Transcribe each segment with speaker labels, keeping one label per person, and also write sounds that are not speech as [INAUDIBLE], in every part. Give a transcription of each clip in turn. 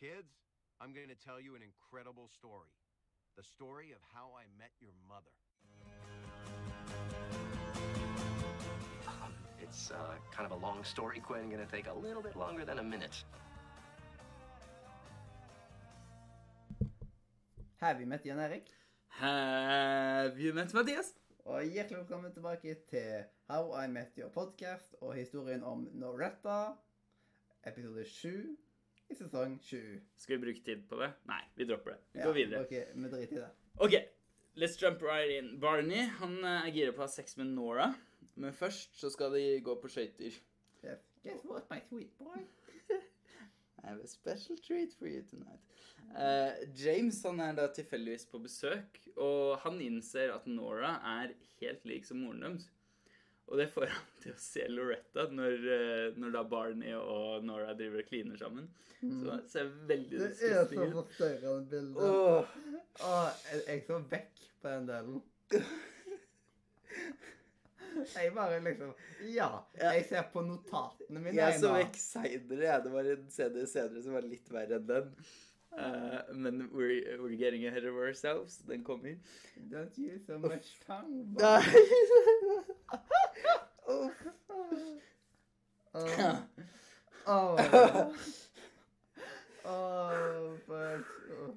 Speaker 1: Kids, I'm going to tell you an incredible story. The story of how I met your mother.
Speaker 2: Um, it's uh, kind of a long story, Quinn. Gonna take a little bit longer than a minute.
Speaker 3: Have you met Jan Erik?
Speaker 4: Have you met Mathias?
Speaker 3: Og hjertelig velkommen tilbake til How I Met Your Podcast og historien om Noretta, episode 7 i sesong 20.
Speaker 4: Skal vi bruke tid på det? Nei, vi dropper det. Vi
Speaker 3: Ja,
Speaker 4: går videre.
Speaker 3: Ok, vi driter i det.
Speaker 4: OK, let's jump right in. Barney han eh, er gira på å ha sex med Nora, men først så skal de gå på skøyter.
Speaker 3: Guess what, my sweet boy? [LAUGHS]
Speaker 4: I have a special treat for you tonight. Uh, James han er da tilfeldigvis på besøk, og han innser at Nora er helt lik som moren deres. Og det får han til å se Loretta når, eh, når da Barney og Nora driver og kliner sammen. Så det ser veldig
Speaker 3: Det er så
Speaker 4: disgusting
Speaker 3: forstørrende bilde.
Speaker 4: Åh.
Speaker 3: Åh, jeg, jeg så vekk på den delen. Jeg bare liksom Ja, jeg ser på notatene mine.
Speaker 4: Jeg så vekk seinere. jeg. Det var en scene senere som var litt verre enn den. Uh, men we're, we're getting ahead of ourselves. Den kommer.
Speaker 3: Don't use so much tongue. [LAUGHS] Oh.
Speaker 4: Oh.
Speaker 3: Oh, Åh, fuck. Åh.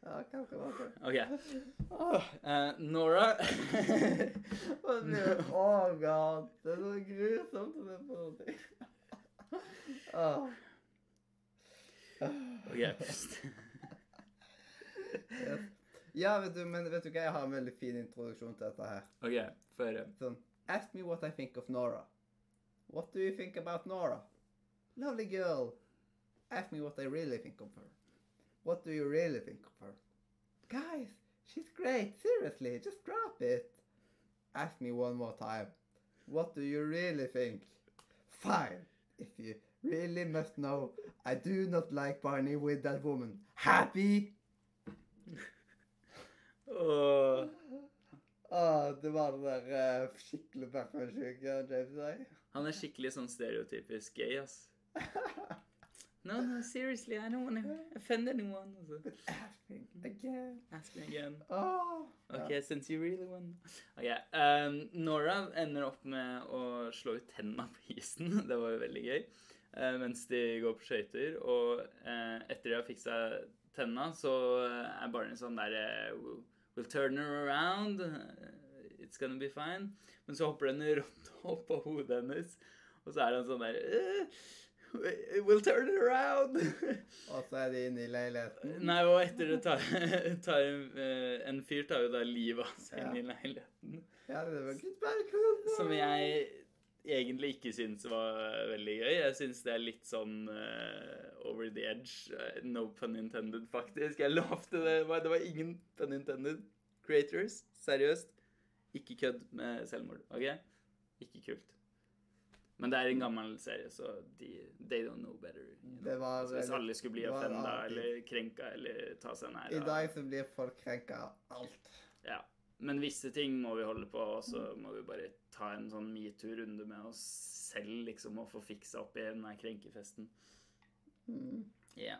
Speaker 3: Ja, kom, kom.
Speaker 4: OK. Uh, Nora [LAUGHS]
Speaker 3: åh, god. Det er så grusomt å se på. Oh. [LAUGHS]
Speaker 4: OK.
Speaker 3: Ja, vet du, men vet du hva? Jeg har en veldig fin introduksjon til dette her.
Speaker 4: OK, få høre.
Speaker 3: Sånn, ask me what I think of Nora. What do you think about Nora? Lovely girl. Ask me what I really think of her. What do you really think of her? Guys, she's great. Seriously, just drop it. Ask me one more time. What do you really think? Fine. If you really must know, I do not like Barney with that woman. Happy?
Speaker 4: Åh. [LAUGHS] Oh.
Speaker 3: Åh, det var den der uh, skikkelig Batman-sjuke James sier.
Speaker 4: Han er skikkelig sånn stereotypisk gay, ass. No, no, seriously, I don't want to offend anyone. Altså.
Speaker 3: Asking again.
Speaker 4: Ask me again.
Speaker 3: Åh.
Speaker 4: Ok, since you really want Okay, um, Nora ender opp med å slå ut tennene på isen. [LAUGHS] Det var jo veldig gøy. Uh, mens de går på skøyter. Og uh, etter de har fiksa tenna, så er Barney sånn der uh, we'll, we'll turn her around. Eh, It's gonna be fine. Men så hopper det en rotte opp på hodet hennes, og så er han sånn der eh, We'll turn it around.
Speaker 3: Og så er de inne i leiligheten.
Speaker 4: Nei, og etter det tar, tar en, En fyr tar jo da livet av seg
Speaker 3: Ja.
Speaker 4: inn i leiligheten.
Speaker 3: Ja, det var good.
Speaker 4: Som jeg egentlig ikke syns var veldig gøy. Jeg syns det er litt sånn uh, over the edge. Eh, no pun intended, faktisk. Jeg lovte det. Det det var ingen pun intended. Creators, seriøst. Ikke kødd med selvmord, OK? Ikke kult. Men det er en gammel serie, så de they don't know better. You know?
Speaker 3: Det var-
Speaker 4: hvis alle skulle bli offenda eller krenka eller ta seg nær
Speaker 3: I dag så blir folk krenka av alt.
Speaker 4: Ja. Men visse ting må vi holde på, og så må vi bare ta en sånn metoo-runde med oss selv, liksom, og få fiksa opp i den krenkefesten. Ja.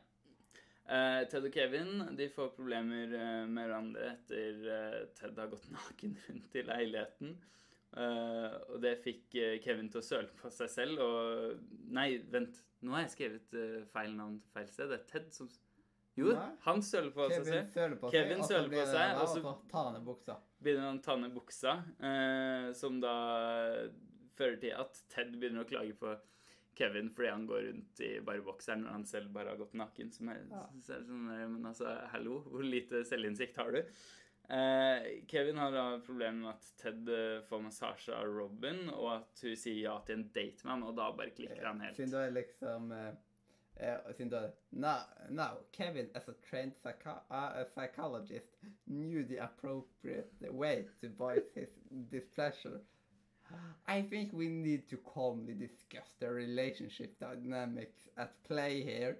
Speaker 4: Eh, Ted og Kevin de får problemer uh, med hverandre etter uh, Ted har gått [LAUGHS] naken rundt i leiligheten. Og det fikk Kevin til å søle på seg selv. Og Nei, vent. Nå har jeg skrevet feil navn til feil sted. Det er Ted som Jo,
Speaker 3: Nei.
Speaker 4: han søler på seg
Speaker 3: Kevin
Speaker 4: selv.
Speaker 3: søler på
Speaker 4: Kevin
Speaker 3: seg,
Speaker 4: søler på
Speaker 3: det
Speaker 4: seg, og så-
Speaker 3: tar han ned buksa.
Speaker 4: begynner han å ta ned buksa, som da fører til at Ted begynner å klage på Kevin fordi han går rundt i bare bokseren når han selv bare har gått naken. Som er, så er sånn Men altså, hallo, hvor lite selvinnsikt har du? Eh, Kevin har da problemer med at Ted eh, får massasje av Robin, og at hun sier ja til en date med ham, og da bare klikker han helt.
Speaker 3: Siden da er liksom eh, eh, Siden da no, now, Kevin as a trained psycho uh, a psychologist knew the appropriate way to voice his displeasure. I think we need to calmly discuss the relationship dynamics at play here.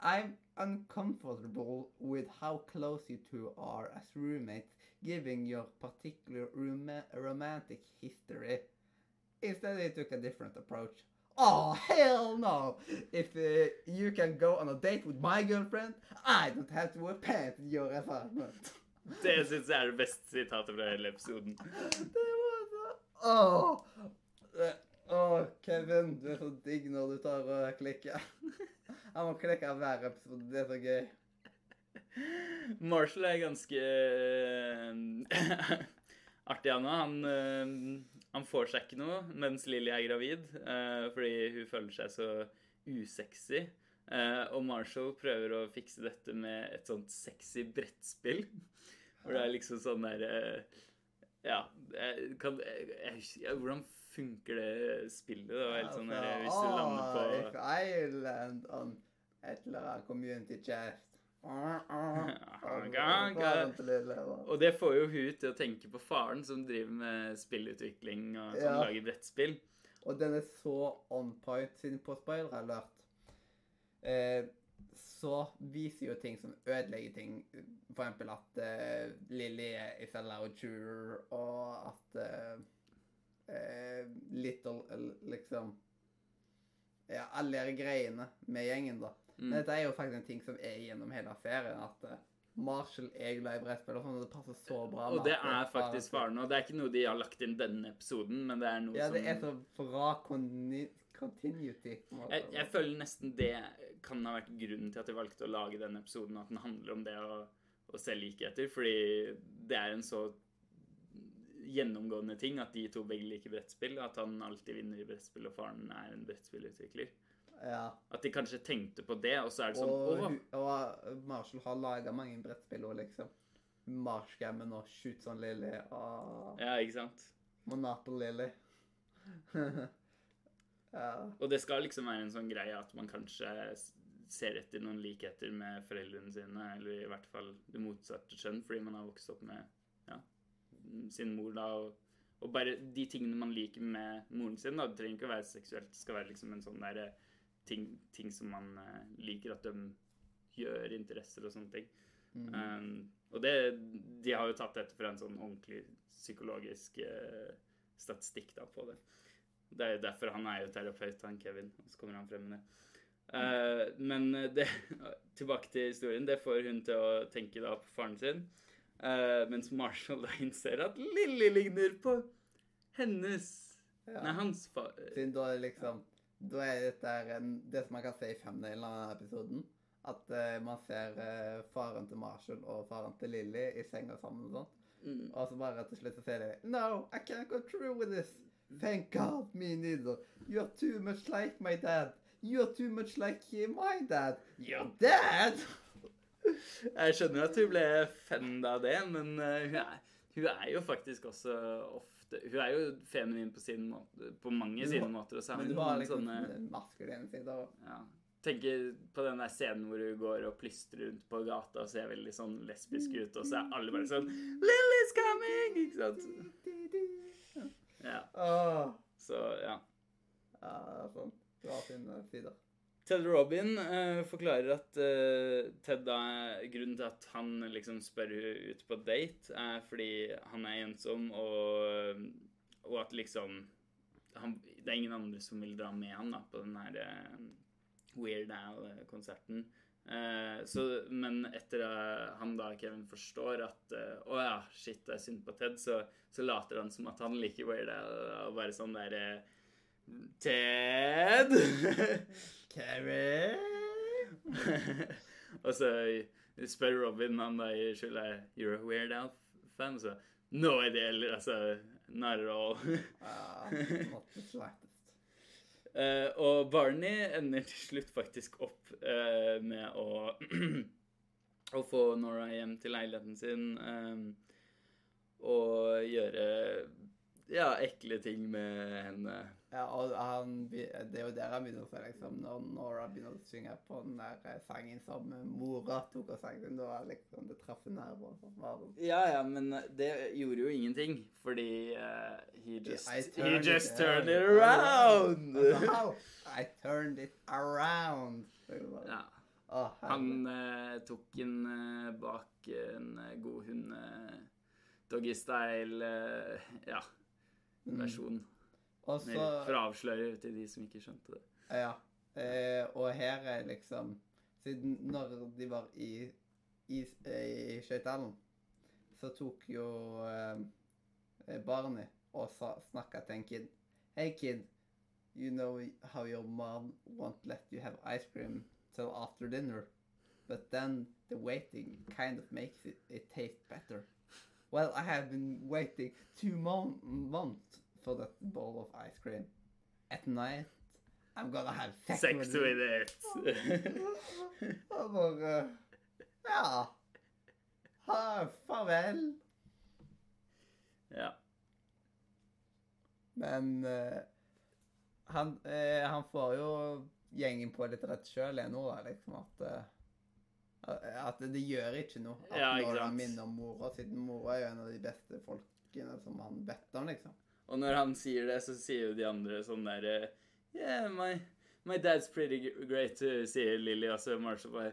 Speaker 3: I'm uncomfortable with how close you two are as roommates, given your particular rom- romantic history. Instead, he took a different approach. Oh, hell no! If uh, you can go on a date with my girlfriend, I don't have to wear pants in your apartment. [LAUGHS]
Speaker 4: Det syns jeg er det beste sitatet fra hele episoden. [LAUGHS]
Speaker 3: Det Åh! Åh, Kevin, du er så digg når du tar og klikker. Jeg må klikke hver episode. Det er så gøy.
Speaker 4: Marshall er ganske eh, artig, han òg. Han, eh, han får seg ikke noe mens Lily er gravid, eh, fordi hun føler seg så usexy. Og Marshall prøver å fikse dette med et sånt sexy brettspill. Hvor det er liksom sånn der eh, Ja, jeg kan, jeg, jeg, ja Hvordan funker det spillet? Det var helt sånn der, Hvis du lander
Speaker 3: på If I land on et eller annet community da. [LAUGHS]
Speaker 4: Og det får jo hun til å tenke på faren som driver med spillutvikling og som
Speaker 3: Ja.
Speaker 4: lager brettspill.
Speaker 3: Og den er så on point siden på spoiler alert. Eh, så viser jo ting som ødelegger ting. Eksempel at eh, Lily er a og chewer, og at uh, uh, Little uh, liksom Ja, alle de greiene med gjengen, da.
Speaker 4: Mm.
Speaker 3: Men dette er jo faktisk en ting som er gjennom hele serien. At Marshall er glad i brettspill, og sånn, og det passer så bra.
Speaker 4: Og det er faktisk faren. Og det er ikke noe de har lagt inn denne episoden, men det er noe som
Speaker 3: Ja, det er så bra continuity.
Speaker 4: jeg, jeg føler nesten det kan ha vært grunnen til at de valgte å lage denne episoden, at den handler om det å, å se likheter. Fordi det er en så gjennomgående ting at de to begge liker brettspill, at han alltid vinner i brettspill, og faren er en brettspillutvikler.
Speaker 3: Ja.
Speaker 4: At de kanskje tenkte på det, og så er det sånn
Speaker 3: Og, og Marshall har laga mange brettspill og liksom Marskammen og Shoots on Lily og
Speaker 4: Ja, ikke sant?
Speaker 3: Monopoly Lily. [LAUGHS] ja.
Speaker 4: Og det skal liksom være en sånn greie at man kanskje ser etter noen likheter med foreldrene sine, eller i hvert fall det motsatte kjønn, fordi man har vokst opp med ja, sin mor da, og, og bare de tingene man liker med moren sin, da, det trenger ikke å være seksuelt, det skal være liksom en sånn der eh, ting, ting som man eh, liker at de gjør, interesser og sånne ting.
Speaker 3: Mm.
Speaker 4: Um, og det, de har jo tatt dette fra en sånn ordentlig psykologisk uh, statistikk da på det. Det er jo derfor han er jo terapeut, han Kevin. Og så kommer han frem med det. Eh, men det, [LAUGHS] tilbake til historien. Det får hun til å tenke da på faren sin. Uh, mens Marshall da innser at Lilly ligner på hennes
Speaker 3: Ja.
Speaker 4: Nei, hans far.
Speaker 3: Siden da er liksom Da er dette en, det som man kan se i thumbnailen av denne episoden. At uh, man ser uh, faren til Marshall og faren til Lily i senga sammen og sånt.
Speaker 4: Mm.
Speaker 3: Og så bare til slutt så sier de No, I can't go through with this. Thank God, me neither. You're too much like my dad. You're too much like my dad.
Speaker 4: You're
Speaker 3: Dad! [LAUGHS]
Speaker 4: Jeg skjønner at hun ble fan av det, men uh, hun, er, hun er jo faktisk også ofte Hun er jo feminin på, sin måte, på mange
Speaker 3: må,
Speaker 4: sine måter, og så har
Speaker 3: Men
Speaker 4: hun noen
Speaker 3: liksom
Speaker 4: sånne
Speaker 3: maskuline sider.
Speaker 4: ja. Tenker på den der scenen hvor hun går og plystrer rundt på gata og ser veldig sånn lesbisk ut, og så er alle bare sånn Lily's coming! Ikke sant? Ja. Så ja.
Speaker 3: Ja, sånn. Bra side, sider.
Speaker 4: Ted Robin eh, forklarer at eh, Ted da Grunnen til at han liksom spør henne ut på date, er fordi han er ensom, og, og at liksom han, Det er ingen andre som vil dra med han da på den her eh, Weird Al-konserten. Eh, så, men etter at han da, Kevin, forstår at eh, Å ja, shit, det er synd på Ted, så, så later han som at han liker Weird Al, og bare sånn der eh, Ted! [LAUGHS]
Speaker 3: Kevin! [LAUGHS]
Speaker 4: og så spør Robin han da i skylda You're a Weird Al-fan? Så No idea, eller altså Not at all.
Speaker 3: Slightest. [LAUGHS]
Speaker 4: Eh, og Barney ender til slutt faktisk opp uh, med å [CLEARS THROAT] Å få Nora hjem til leiligheten sin um, og gjøre ja, ekle ting med henne.
Speaker 3: Ja, og han, det er jo der han begynner å se, liksom, når Nora begynner å synge på den der eh, sangen som mora tok og sang. Da liksom, det traff en nerve. sånn.
Speaker 4: Ja, ja, men det gjorde jo ingenting, fordi uh, he just, he just
Speaker 3: it
Speaker 4: turned it
Speaker 3: around.
Speaker 4: around!
Speaker 3: I turned it around.
Speaker 4: Ja.
Speaker 3: Oh,
Speaker 4: Han eh, tok en eh, bak en eh, god hund eh, doggy style ja. Versjon.
Speaker 3: Og så
Speaker 4: For å avsløre til de som ikke skjønte det.
Speaker 3: Ja. Eh, og her er liksom Siden når de var i, i, i Skøytdalen, så tok jo eh, Barney og snakka til en kid. Hey kid, you know how your mom won't let you have ice cream till after dinner, but then the waiting kind of makes it, it taste better. Well, I have been waiting two months for that bowl of ice cream. At night, I'm gonna have sex,
Speaker 4: Sex with it.
Speaker 3: Og bare Ja. Ha, farvel.
Speaker 4: ja.
Speaker 3: Men uh, han, uh, han får jo gjengen på litt rett sjøl ennå, liksom at eh, At det gjør ikke noe at
Speaker 4: Ja,
Speaker 3: når han minner om mora, siden mora er jo en av de beste folkene som han vet om, liksom.
Speaker 4: Og når han sier det, så sier jo de andre sånn der eh, Yeah, my, my dad's pretty great, sier Lily. Og så Marshall bare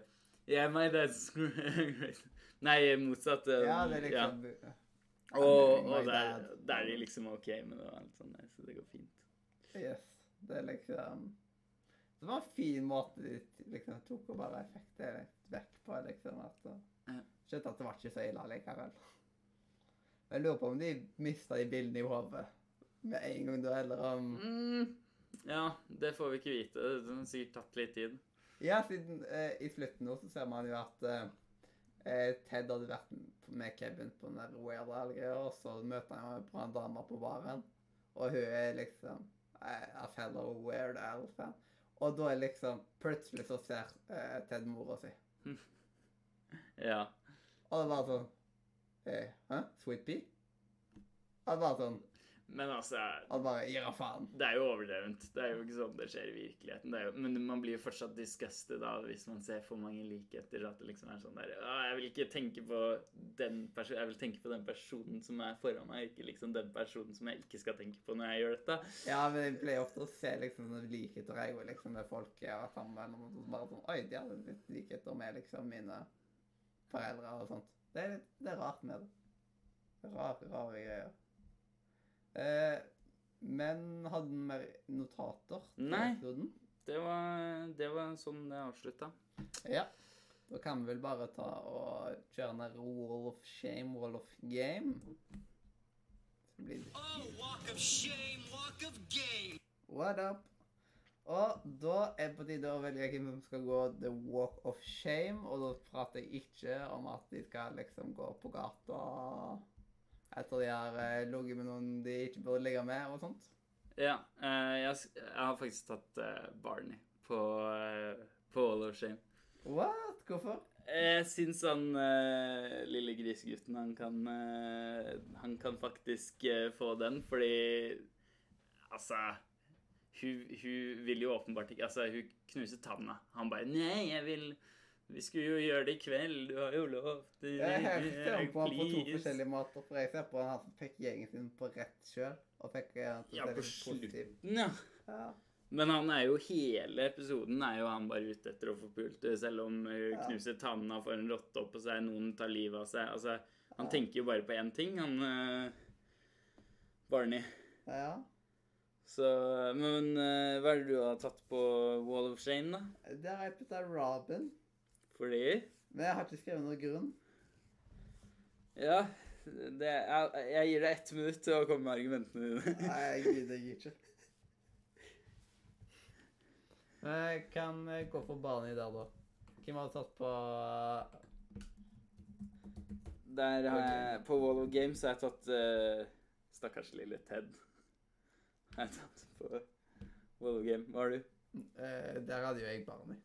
Speaker 4: Yeah, my dad's [LAUGHS] great. Nei, motsatt. eh,
Speaker 3: Ja, det er liksom
Speaker 4: Og, og der, der er de liksom OK med det. og alt sånt Så det går fint.
Speaker 3: Yes. Det er liksom Det var en fin måte de liksom tok og bare fikk det litt vekk på, liksom. At
Speaker 4: Ja.
Speaker 3: Skjønte at det var ikke så ille likevel. Jeg lurer på om de mista de bildene i hodet med en gang da, eller om
Speaker 4: Mm, ja, det får vi ikke vite. Det har sikkert tatt litt tid.
Speaker 3: Ja, siden eh, i slutten nå så ser man jo at eh, eh, Ted hadde vært med Kevin på den der Weird Al-greia, og så møter han på en dame på baren, og hun er liksom eh, a fellow Weird Al-fan. Og da er liksom Plutselig så ser eh, Ted mora si.
Speaker 4: Ja.
Speaker 3: Og det var sånn hey, Hæ? Sweet Pea? Og det var sånn
Speaker 4: Men altså
Speaker 3: Han bare gir av faen.
Speaker 4: Det er jo overdrevent. Det er jo ikke sånn det skjer i virkeligheten. Jo, men man blir jo fortsatt disgusted da hvis man ser for mange likheter. At det liksom er sånn der Jeg vil ikke tenke på den personen Jeg vil tenke på den personen som er foran meg, ikke liksom den personen som jeg ikke skal tenke på når jeg gjør dette.
Speaker 3: Ja, men jeg pleier ofte å se liksom sånne likheter jeg og liksom med folk jeg har vært sammen med. og Bare sånn, Oi, de hadde litt likheter med liksom mine foreldre og sånt. Det er, litt, det er rart med det. Rare, rare greier. Eh, men hadde den mer notater? til
Speaker 4: Nei.
Speaker 3: episoden?
Speaker 4: Det var, det var sånn det avslutta.
Speaker 3: Ja. Da kan vi vel bare ta og kjøre ned Wall of Shame, Wall of Game. Så blir det
Speaker 5: Oh, walk of shame, walk of game.
Speaker 3: What up? Og da er det på tide å velge hvem som skal gå the walk of shame. Og da prater jeg ikke om at de skal liksom gå på gata etter de har eh, ligget med noen de ikke burde ligge med, og sånt.
Speaker 4: Ja. eh, jeg, jeg har faktisk tatt eh, Barney på, uh, på All of Shame.
Speaker 3: What? Hvorfor?
Speaker 4: Jeg syns han eh, lille grisegutten, han kan eh, Han kan faktisk eh, få den, fordi Altså hun, hun vil jo åpenbart ikke Altså, hun knuser tanna. Han bare Nei, jeg vil Vi skulle jo gjøre det i kveld. Du har jo lov Det,
Speaker 3: Jeg jeg ser på han på to forskjellige måter. For jeg ser på han som fikk gjengen sin på rett sjøl, og fikk eh, han til
Speaker 4: Ja, på slutten, ja.
Speaker 3: Ja.
Speaker 4: Men han er jo hele episoden er jo han bare ute etter å få pult selv om hun
Speaker 3: Ja.
Speaker 4: knuser tanna, får en rotte oppå seg, noen tar livet av seg. Altså, han
Speaker 3: Ja.
Speaker 4: tenker jo bare på én ting, han uh, Barney.
Speaker 3: ja.
Speaker 4: Så Men uh, hva er det du har tatt på Wall of Shame, da?
Speaker 3: Det har jeg putta Robin,
Speaker 4: Fordi
Speaker 3: men jeg har ikke skrevet noen grunn.
Speaker 4: Ja, det jeg, jeg gir deg ett minutt til å komme med argumentene dine. [LAUGHS]
Speaker 3: Nei, jeg gidder jeg ikke. Jeg kan eh, gå for i dag da. Hvem har tatt på
Speaker 4: Der har jeg, på Wall of Games har jeg tatt uh, stakkars lille Ted. Har jeg tatt på Wall of Game. Hva har du?
Speaker 3: eh, Der hadde jo jeg Barney.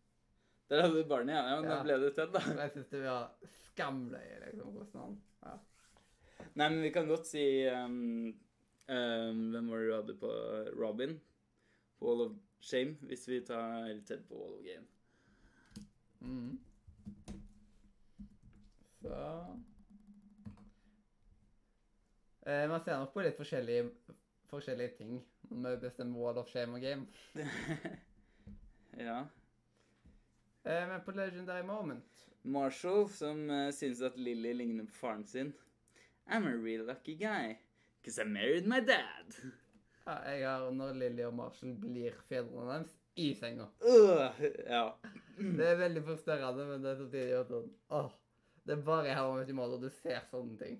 Speaker 4: Der hadde du barnet, ja. ja men
Speaker 3: Ja.
Speaker 4: Da ble du Ted, da.
Speaker 3: Jeg syns det var skamløye, liksom, hvordan han ja.
Speaker 4: Nei, men vi kan godt si um, um, Hvem var det du hadde på Robin? På Wall of Shame, hvis vi tar Ted på Wall of Game.
Speaker 3: Mm. Så eh, Man ser nok på litt forskjellige, forskjellige ting når vi bestemmer Wall of Shame og Game. [LAUGHS]
Speaker 4: ja.
Speaker 3: Eh, men på Legendary Moment
Speaker 4: Marshall, som uh, syns at Lily ligner på faren sin. I'm a real lucky guy. Because I married my dad.
Speaker 3: Ja, jeg har når Lilly og Marshall blir fedrene deres i senga.
Speaker 4: Uh, ja.
Speaker 3: Det er veldig forstørrende, men det er samtidig sånn Åh. Det er bare her om og du ser sånne ting.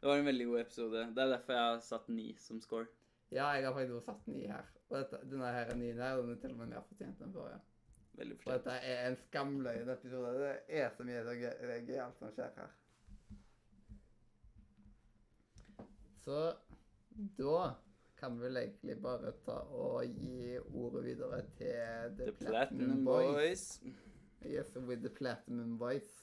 Speaker 4: Det var en veldig god episode. Det er derfor jeg har satt ni som score.
Speaker 3: Ja, jeg har faktisk satt ni her. Og dette, denne her er nien her, den er til og med mer fortjent enn forrige.
Speaker 4: Veldig
Speaker 3: For
Speaker 4: fortjent.
Speaker 3: dette er en skamløyen episode. Det er så mye så gøy, det er gøy alt som skjer her. Så da kan vi vel egentlig bare ta og gi ordet videre til The,
Speaker 4: The Platinum Boys.
Speaker 3: Yes, with the Platinum Boys.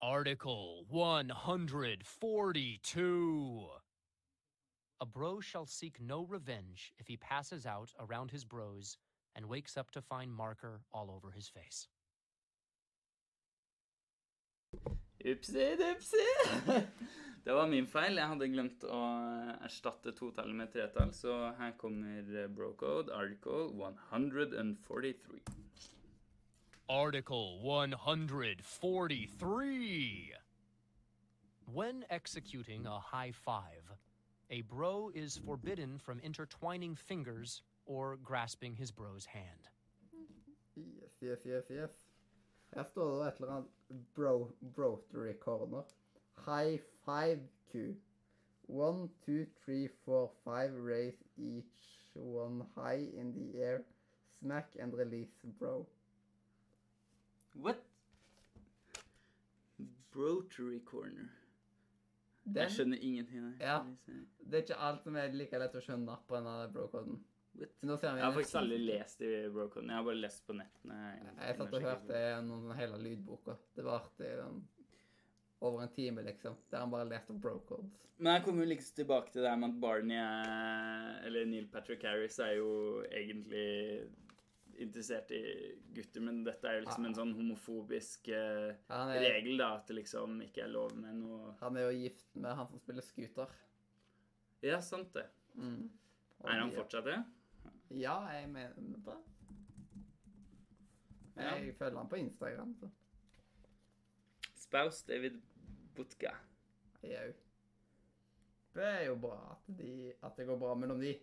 Speaker 6: Article 142. A bro shall seek no revenge if he passes out around his bros and wakes up to find marker all over his face.
Speaker 4: Upsi, dupsi. [LAUGHS] Det var min feil. Jeg hadde glemt å erstatte totallet med tretall, så her kommer eh, Brocode, article 143.
Speaker 6: Article 143. When executing a high five, a bro is forbidden from intertwining fingers or grasping his bro's hand.
Speaker 3: Yes, yes, yes, yes. Står det et eller annet bro, Brotary corner. High five Q. One, two, three, four, five. Raise each one high in the air. Smack and release bro.
Speaker 4: What? Brotery corner.
Speaker 3: Den,
Speaker 4: Jeg skjønner ingenting. Nei.
Speaker 3: Ja. Det er ikke alt som er like lett å skjønne på denne bro-koden.
Speaker 4: Jeg har faktisk aldri lest i Brocoden. Jeg har bare lest på nettene.
Speaker 3: Jeg satt og hørte noen hele lydboka. Det varte sånn over en time, liksom. Der han bare leste om brocodes.
Speaker 4: Men jeg kommer jo liksom tilbake til det her med at Barney er Eller Neil Patrick Harris er jo egentlig interessert i gutter, men dette er jo liksom en sånn homofobisk eh,
Speaker 3: er,
Speaker 4: regel, da, at det liksom ikke er lov med noe
Speaker 3: han er jo gift med han som spiller scooter.
Speaker 4: Ja, sant det.
Speaker 3: Mm.
Speaker 4: Er han fortsatt det?
Speaker 3: Ja, jeg mener det. det.
Speaker 4: Ja.
Speaker 3: Jeg følger han på Instagram, så
Speaker 4: Spouse David Butka.
Speaker 3: jau. Det er jo bra at, de, at det går bra mellom de.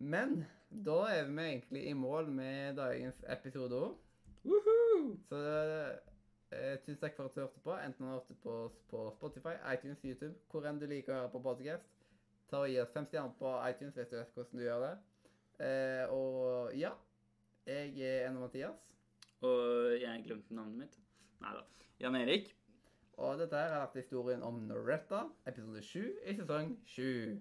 Speaker 3: Men da er vi egentlig i mål med dagens episode òg. Så eh, tusen takk for at du hørte på. Enten du hørte på oss på Spotify, iTunes, YouTube, hvor enn du liker å høre på podcast. Ta og Gi oss fem stjerner på iTunes hvis du vet hvordan du gjør det. Eh, og ja, jeg er Enne Mathias.
Speaker 4: Og jeg glemte navnet mitt. Nei da. Jan Erik.
Speaker 3: Og dette her har vært historien om Noretta, episode 7 i sesong 7.